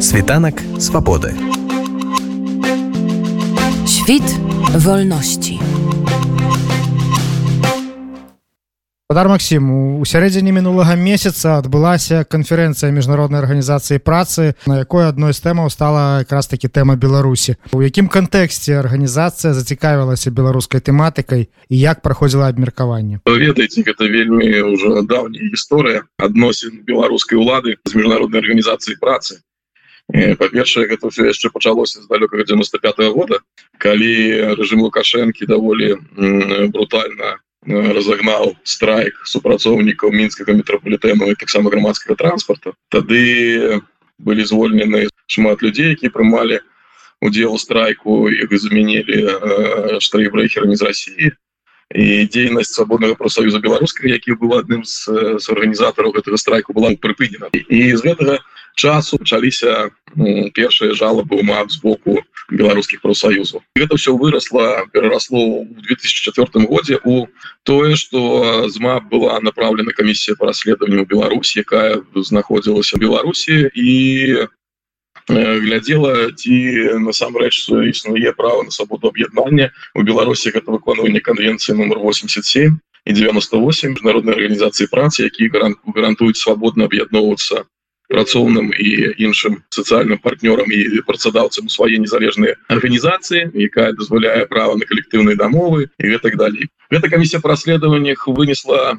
Світанак свабоды. Świt wolności. Падар Максім у сярэдзіне мінулага месяца адбылася канферэнцыя міжнароднай арганізацыі працы на якой адной з тэмаў стала якраз такі тэма беларусі у якім кантэксце арганізацыя зацікавілася беларускай тэматыкай і як праходзіла абмеркаванне ведаеце гэта вельмі ўжо даўняя гісторыя адносін беларускай улады з міжнароднай арганізацыі працы па-першае гэта все яшчэ пачалося з далёкага 95 -го года калі рэжым лукашэнкі даволі брутальна разогнаў страйк супрацоўнікаў мінскага метрополітэну і таксама грамадскага транспорта. Тады былі звольнены шмат людзей які прымалі удзел страйку іх заменілі штрэйбрэхерамі з Росіі і дзейнасць свабоднага профсоюза беларускага які быў адным з, з арганізатараў гэтага страйку была прыпынена і з гэтага часу пачаліся першыя жалобы мат з боку беларускіх профсоюзаў гэта все выросла пераросло в 2004 годзе у тое что зма была направлена камісія по расследованию Беларусі якая знаходзілася Беларусі і глядела ці насамрэч існуе права на свабоду аб'яднання у беларусі гэта выконванне конвенцыі номер 87 і 98 міжнароднай арганізацыі працы які гарантуюць свабодна аб'ядноўвацца працоўным і іншым сацыяльным партнёрам і працадаўцам свае незалежныя арганізацыі якая дазваляе права на калектыўныя дамовы і гэтак далей гэта камісія па расследаваннях вынесла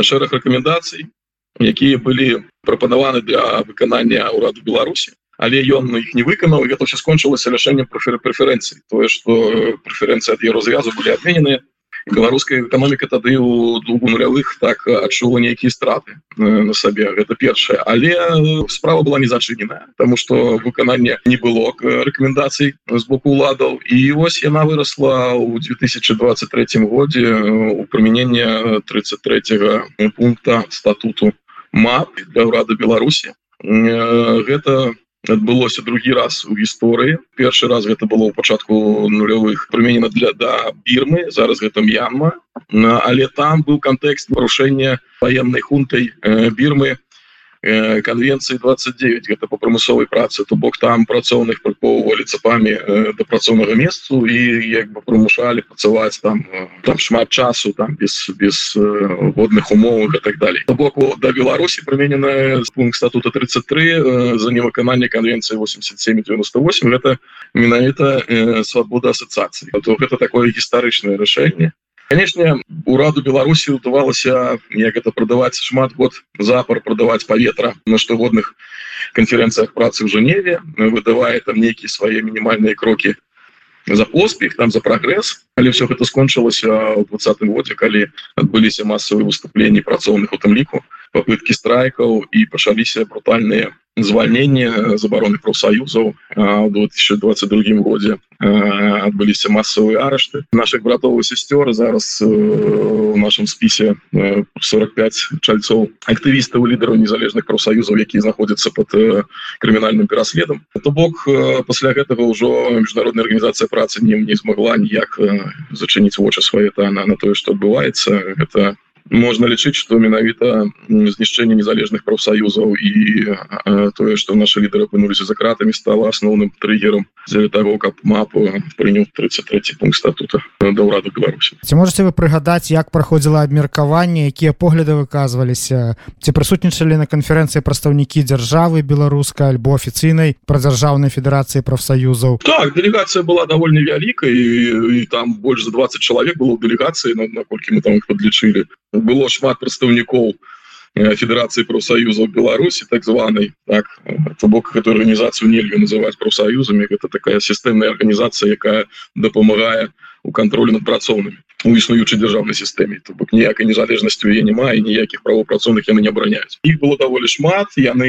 шэраг рэкамендацый якія былі прапанаваны для выканання ўраду беларусі але ён іх не выканаў гэта все скончылася рашэннем прэферэнцыі тое что прэферэнцыі ад ее развязу былі адменены беларуская эканоміка тады у двух нулявых так адчула нейкія страты на сабе. Гэта першае. Але справа была не зачыненая тому что выкананне не было рэкамендацый з боку уладаў і вось яна выросла у 2023 годзе у прымянення 33 пункта статуту мап для ўрада беларусі. Гэта адбылося другі раз у гісторыі. Першы раз гэта было ў пачатку нулявых прыменена для да бірмы зараз гэта м'янма але там быў кантэкст парушэння военной хунтай бірмы конвенцыі 29 гэта по прамысловай працы то бок там працоўных прыпоўвалі цапамі да працоўнага месцу і як бы прымушалі працаваць там там шмат часу там без без водных умовах и так далее то боку да Беларусі прымененая пункт статута 33 за невыкананне конвенцыі 87 98 это менавіта свабода ассоциацыі то гэта такое гістарычнае рашэнне конечно ураду беларусі удавалася як это продаваць шмат год запар продаваць паветра на штогодных конференцыях працы в Женеве выдавая там нейкіе свае мінімальныя крокі за поспех там за прогресс. Але все гэта скончылася у двадцатым годзе калі адбыліся массовые выступленні працоўных у тым ліку попытки страйкаў і пачаліся брутальныя звальнення забароны профсоюзаў у 2022 годзе адбыліся массовые арышты наших братоў сестер. Зараз у нашем спісе 45 чальцоў актывістаў лідараў незалежных профсоюзаў якія знаходзяцца под крымінальным пераследам то бок пасля гэтага ўжо міжнародная арганізацыя працы не не змагла ніяк зачыніць вочы свае та на, на тое что адбываецца это можна лічыць что менавіта знішчэнне незалежных профсоюзаў і тое что наши лідары апынуліся за кратами стала асноўным триггером для того каб мапу прыняў 33 пункт статута да ўраду Беларусі ці можете вы прыгадаць як праходзіла абмеркаванне якія погляды выказваліся ці прысутнічалі на канферэнцыі прадстаўнікі дзяржавы беларускай альбо афіцыйнай пра дзяржаўнай федэрацыі профсоюзаў так делегацыя была давольно вялікай і, і там больш за 20 чалавек было дэлегацыі наколькі мы там их подлічылі было шмат прадстаўнікоў федерацыі профсоюзаў беларусі так званой так то бок эту арганізацыю нельга называть профсоюзамі это такая сістэмная арганізацыя якая дапамагае у кантролю над працоўнымі у існуючай дзяржаўнай сістэме то бок ніякай незалежнасці я не мае ніякіх правапрацоўных яны не абараняюць іх было даволі шмат яны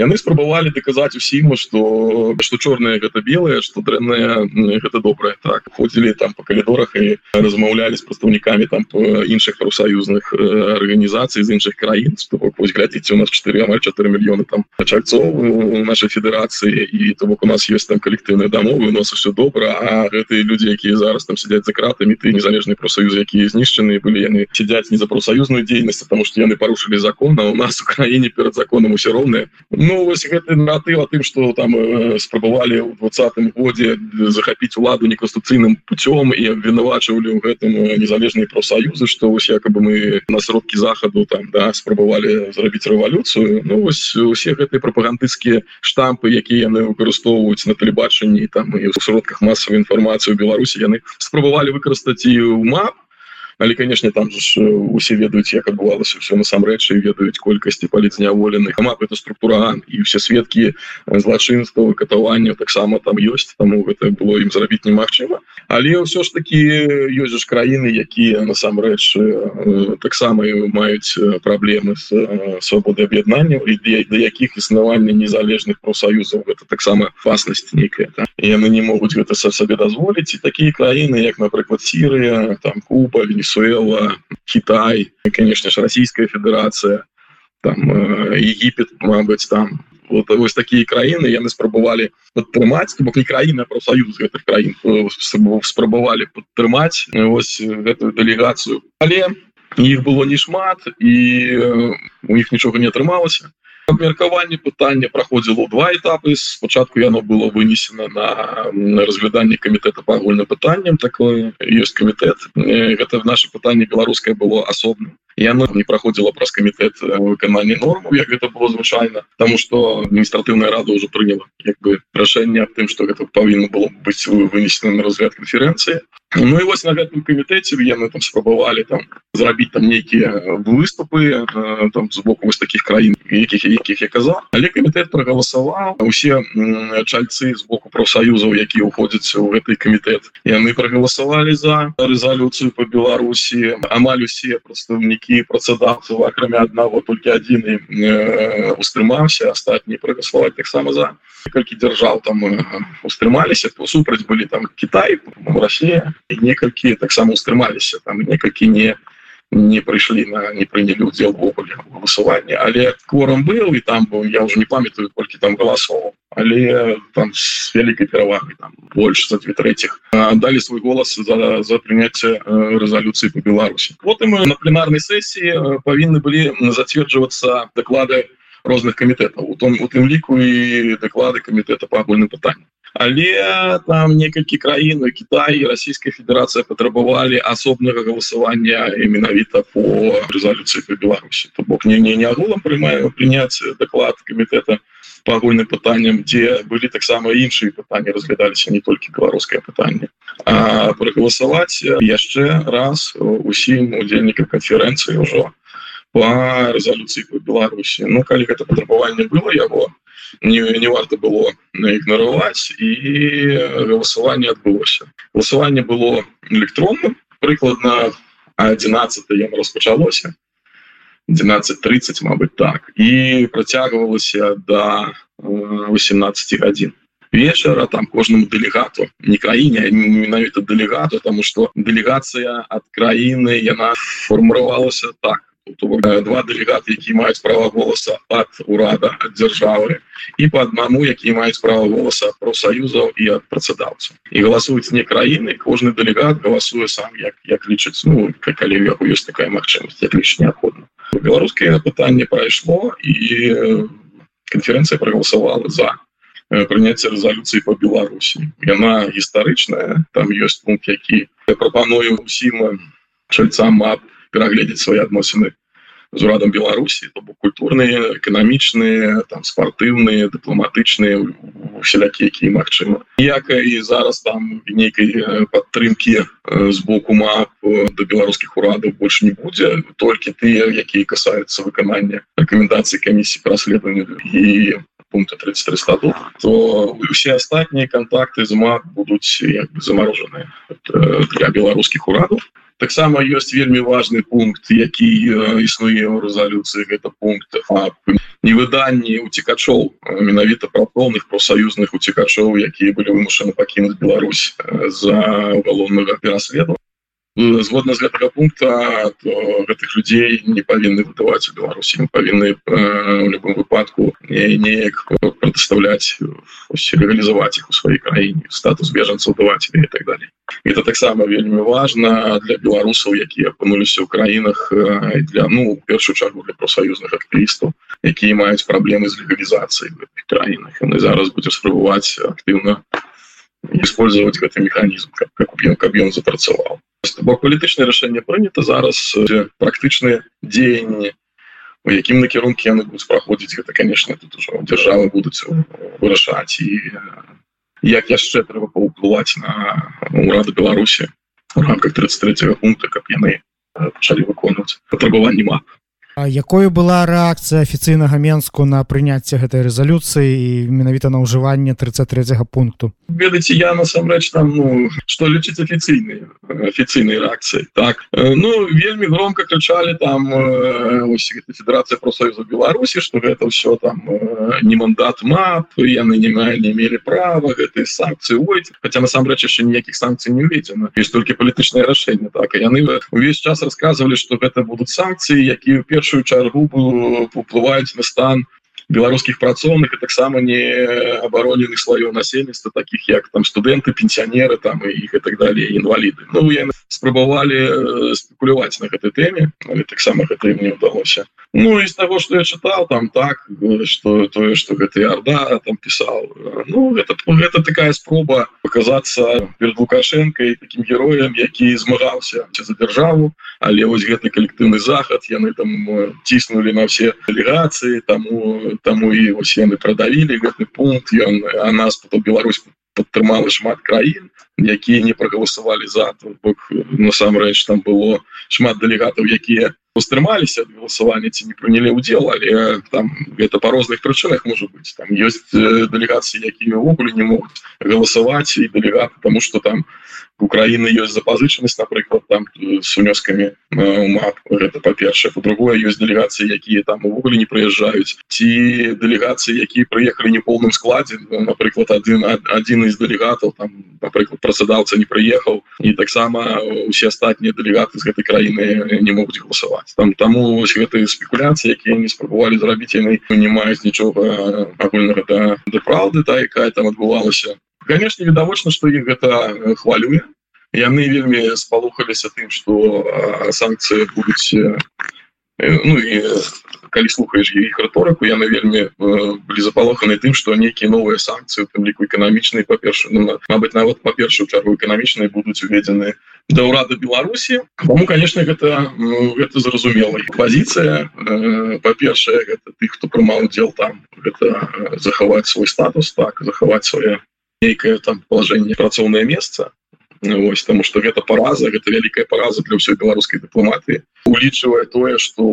яны спрабавалі даказаць усім что что чорная гэта белая что дрэнная гэта добрая так ходзілі там по калідорах і размаўлялі з прадстаўнікамі там іншых профсоюзных арганізацый з іншых краін вось глядзіце у нас 4 амаль 4 мільёны там чальцоў у нашай федэрацыі і то бок у нас есть там калектыўныя дамовы у нас все добра а гэтыя людзі якія зараз там сядзяць за кратамі ты незалежны профсоюз якія знішчаны былі яны сядзяць не за профсоюзную дзейнасць потому что яны парушылі закон а у нас у краіне перад законам усе роўныя Ну вось гэты наратыў о тым что там э, спрабавалі ў двадцатым годзе захапіць уладу неконституцыйным путём і абвінавачвалі ў гэтым незалежныя профсоюзы что вось якобы мы на сродкі захаду там да спрабавалі зрабіць рэвалюцыю Ну вось усе гэтыя прапагандысцкія штампы якія яны выкарыстоўваюць на тэлебачанні там і ў сродках масавай інфармацыі ў Беларусі яны спрабавалі выкарыстаць і ў мап але конечно там же усе ведаюць як адбывалася все насамрэч і ведаюць колькасці паліцняволеных мап это структура і все сведкі злачынства катавання таксама там ёсць таму гэта было ім зрабіць немагчыма. Але ўсё ж таки ёсць ж краіны якія насамрэч таксама маюць праблемы з свабоды аб'яднання ідзе да якіх існавання незалежных профсоюзаў это таксама фаснасць нейкая яны не могуць гэта са сабе дазволіць. І такія краіны як напрыклад Сірыя там Куба Венесуэла Венесуэла, Китай, конечно же, Российская Федерация, там, э, Египет, может быть, там. Вот, вот такие краины, яны спрабовали подтрымать, бок не краина, а профсоюз этих краин э, спрабовали подтрымать вот эту делегацию. Але их было не шмат, и э, у них ничего не отрымалось абмеркаванне пытання праходзіла два этапы. Спачатку яно было вынесена на разгляданне камітэта по агульным пытанням такое ёсць камітэт. Гэта наше пытанне беларускае было асобным яно не праходзіла праз камітэт выканання норму як гэта было звычайна тому что адміністратыўная рада уже прыняла як бы рашэнне аб тым что гэта павінна было быць вынесена на разгляд канферэнцыі Ну і вось на гэтым камітэце яны там спрабавалі там зрабіць там нейкія выступы там з боку вось таких краін якіх якіх я казаў але камітэт прагаласаваў усе чальцы з боку профсоюзаў які уходзяць у гэты камітэт яны прагаласавалі за рэзалюцыю по Беларусі амаль усе прадстаўнікі працадаўцаў акрамя аднаго толькі адзін э, устрымаўся астатні прагаславаць таксама за. Некалькі дзяржаў там устрымаліся супраць былі там Кітай Россия некалькі таксама устрымаліся там некалькі не не прыйшлі на не прынялі удзел ввогуле галасавання але кворум был і там быў я уже не памятаю колькі там галасоў але там с вялікай перавагай там больше за две третьих далі свой голас за, за прыняцце рэзалюцыі по Беларусі потым на пленарнай сесіі павінны былі зацверджвацца даклады розных камітэтаў у том у тым ліку і даклады камітэта по агульным пытанням але там некалькі краін Кітай Российская Федерация патрабавалі асобнага галасавання і менавіта по рэзалюцыі по Беларусі. То бок не не не агулам прымаю прыняць даклад камітэта по агульным пытанням дзе былі таксама іншыя пытанні разглядаліся не толькі беларускае пытанне прогаласаваць яшчэ раз усім удзельнікам канферэнцыі ўжо по рэзалюцыі по Беларусі Ну калі гэта патрабаванне было яго не, не варта было ігнараваць і галасаванне адбылося галасаванне было электронным прыкладна 11 яно распачалося 12:30 Мабыць так і працягвалася до 18 гадзін вечара там кожнаму дэлегату не краіне менавіта дэлегату тому что дэлегацыя ад краіны яна формировалася так два дэлегаты які маюць права голоса ад урада ад дзяржавы і по аднаму які маюць права голоса профсоюзаў і ад працадаўцаў і галасуюць не краіны кожны дэлегат галасуе сам як як лічыць ну калі яго ёсць такая магчымасць як ліч неабходна беларускае пытанне прайшло і канферэнцыя прагаласавала за прыняцце рэзалюцыі по Беларусі яна гістарычная там ёсць пункт які прапаную усім чальцам мап перагледзець свои адносіны з урадам Беларусі то бок культурныя эканамічныя там спартыўныя дыпламатычныя усялякі якія магчыма ніякай і зараз там нейкай падтрымки з боку мап до беларускіх урадаў больше не будзе толькі тыя якія касаюцца выканання рэкамендацыі камісіі праследавання і пункта 33 статут то усе астатнія контакты з мап будуць як бы замороженыя для беларускіх урадаў таксама ёсць вельмі важный пункт які існуе ў рэзалюцыі гэта пункт невыданні уцікачоў менавіта праполных профсоюзных уцікачоў якія былі вымушаны пакінуць Беларусь за уголовнага пераследу згодна з гэтага пункта гэтых людзей не павінны выдаваць у Беларусі. Павінны в любом выпадку неяк прадастаўляць легалізаваць іх у сваёй краіне статус бежанцаў даваць і так далее это таксама вельмі важна для беларусаў якія апынуліся ў краінах для ну першую чаргу для профсоюзных актывістаў якія маюць праблемы з легалізацыяй краінах. Яны зараз будзе спрабаваць актыўна использовать гэты механізм как ён каб ён запрацаваў бок палітычнае рашэнне прынята зараз практычныя дзеянні у якім накірункі яны будуць праходзіць гэта конечно тут уже дзяржавы будуць вырашаць і як яшчэ трэба паўплываць на урады беларусі в рамках 33 пункта каб яны пачалі выконваць патрабаванні мап якою была рэакцыя афіцыйнага менску на прыняцце гэтай рэзалюцыі і менавіта на ўжыванне 33 пункту? Ведаце я насамрэч там ну что лічыць афіцыйныя афіцыйнай рэакцыі так. Ну вельмі громко крычалі там федерацыя профсоюза беларусі что гэта ўсё там не мандат мап яны не не мелі права гэтай санкцыі хотя насамрэч яшчэ ніякіх санкцый не уведзена есть толькі палітычнае рашэнне так. Яны увесь час рассказывалі что гэта будуць санкцыі якія першую першую чаргу уплываюць на стан беларускіх працоўных і таксама не абароненых слоёў насельніцтва таких як там студэнты пенсіянеры там і іх і так далее інваліды Ну яны спрабавалі спекуляваць на гэтай тэме але таксама гэта мне удалося Ну из того что я чытал там так что тое что гэта орда там писал Ну это гэта такая спроба показаться перед лукашенко таким героем які змагаўся за державу. Але вось гэты калектыўны захад яны там ціснули на все делегации тому таму і вось яны прадавілі гэты пункт ён а нас потом Беларусь падтрымала шмат краін якія не прагаласавалі за бок насамрэч там было шмат дэлегатаў якія устрымаліся ад галасавання ці не прынялі удзел але там гэта по розных прычынах может быть там ёсць дэлегацыі якія ўвогуле не могуць галасаваць і дэлегаты тому что там Украіны ёсць запазычанасць напрыклад там с унёскамі мап гэта па-першае по-другое ёсць дэлегацыі якія там увогуле не прыязджаюць ці дэлегацыі якія прыехалі не полным складзе ну, напрыклад один один из дэлегатаў там напрыклад працадаўца не прыехаў і таксама усе астатнія дэлегаты з гэтай краіны не могуць галасаваць там таму гэтыя спекуляцыі якія не спрабавалі зрабіць яны не маюць нічога агульнага да, да праўды та якая там адбывалася конечно відавочна что іх гэта хвалюе яны вельмі спалухаліся тым что санкцыі будуць ну і калі слухаеш іх рыторыку яны вельмі былі запалоханы тым что нейкія новыя санкцыі тым ліку эканамічнай па-перша ну, Мабыць нават па першую чаргу эканамічнай будуць уведзены да ўрада Беларусі тому конечно гэта гэта зразумела пазіцыя па-першае тых хто прымаў удзел там гэта захаваць свой статус так захаваць свае нейкае там положение працоўнае месца Вось тому что гэта параза гэта вялікая параза для ўсёй беларускай дыпламатыі улічвае тое что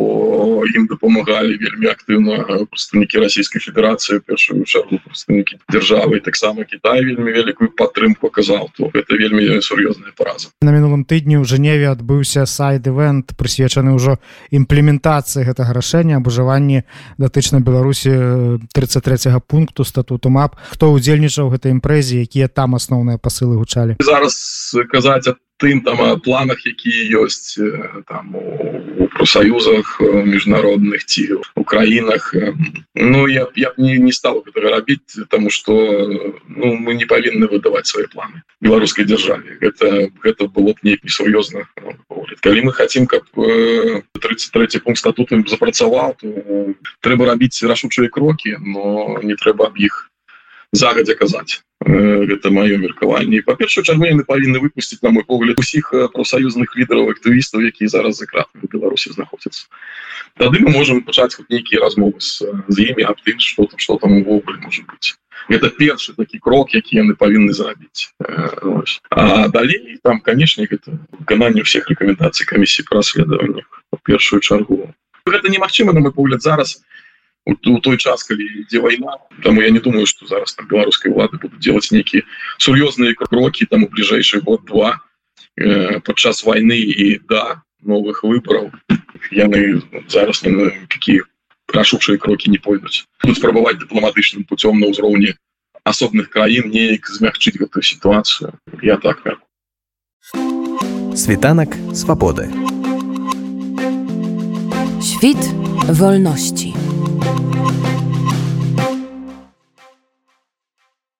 ім дапамагалі вельмі актыўна прадстаўнікі расійскай федерацыі першую чаргу прадстаўнікі дзяржавы таксама Кітай вельмі вялікую падтрымку казаў то гэта вельмі сур'ёзная параза. На мінулым тыдні ў Жневе адбыўся сайт-івент прысвечаны ўжо імплементацыі гэтага рашэння аб ужыванні датычна Беларусі 33 пункту статуту мап. Хто удзельнічаў гэтай імпрэзе якія там асноўныя пасылы гучалі? Зараз казаць тым там планах якія ёсць там у профсоюзах міжнародных ці у краінах Ну я я б не, не стал рабіць тому что ну, мы не павінны выдаваць свои планы беларускай дзяржаве. Гэта гэта было б неяк несур'ёзна калі мы хотим каб 33 пункт статутным запрацаваў трэба рабіць рашучыя крокі но не трэба аб іх загадзя казаць. Гэта маё меркаванне. Па першую чаргу яны павінны выпусціць на мой погляд усіх профсоюзных лідараў актывістаў якія зараз за кратамі беларусі знаходзяцца. Тады мы можем пачаць нейкія размовы з, з імі аб тым что там что там увогуле можа быть это першы такі крок які яны павінны зрабіць. А далей там канешне гэта выкананне всех рэкамендацый камісіі по расследаваннях першую чаргу. Гэта немагчыма на мой погляд зараз у у той час калі ідзе вайна там я не думаю что зараз там беларускай улады будут делать нейкіе сур'ёзныя крокі там у бліжэйший год два э, падчас войны. І да новых выбораў яны зараз какие рашучыя крокі не пойдуць тут спрабаваць дыпламатычным путём на ўзроўні асобных краін неяк змягчыць гэтую сітуацыю я так світанак свабоды. Світ вольнасці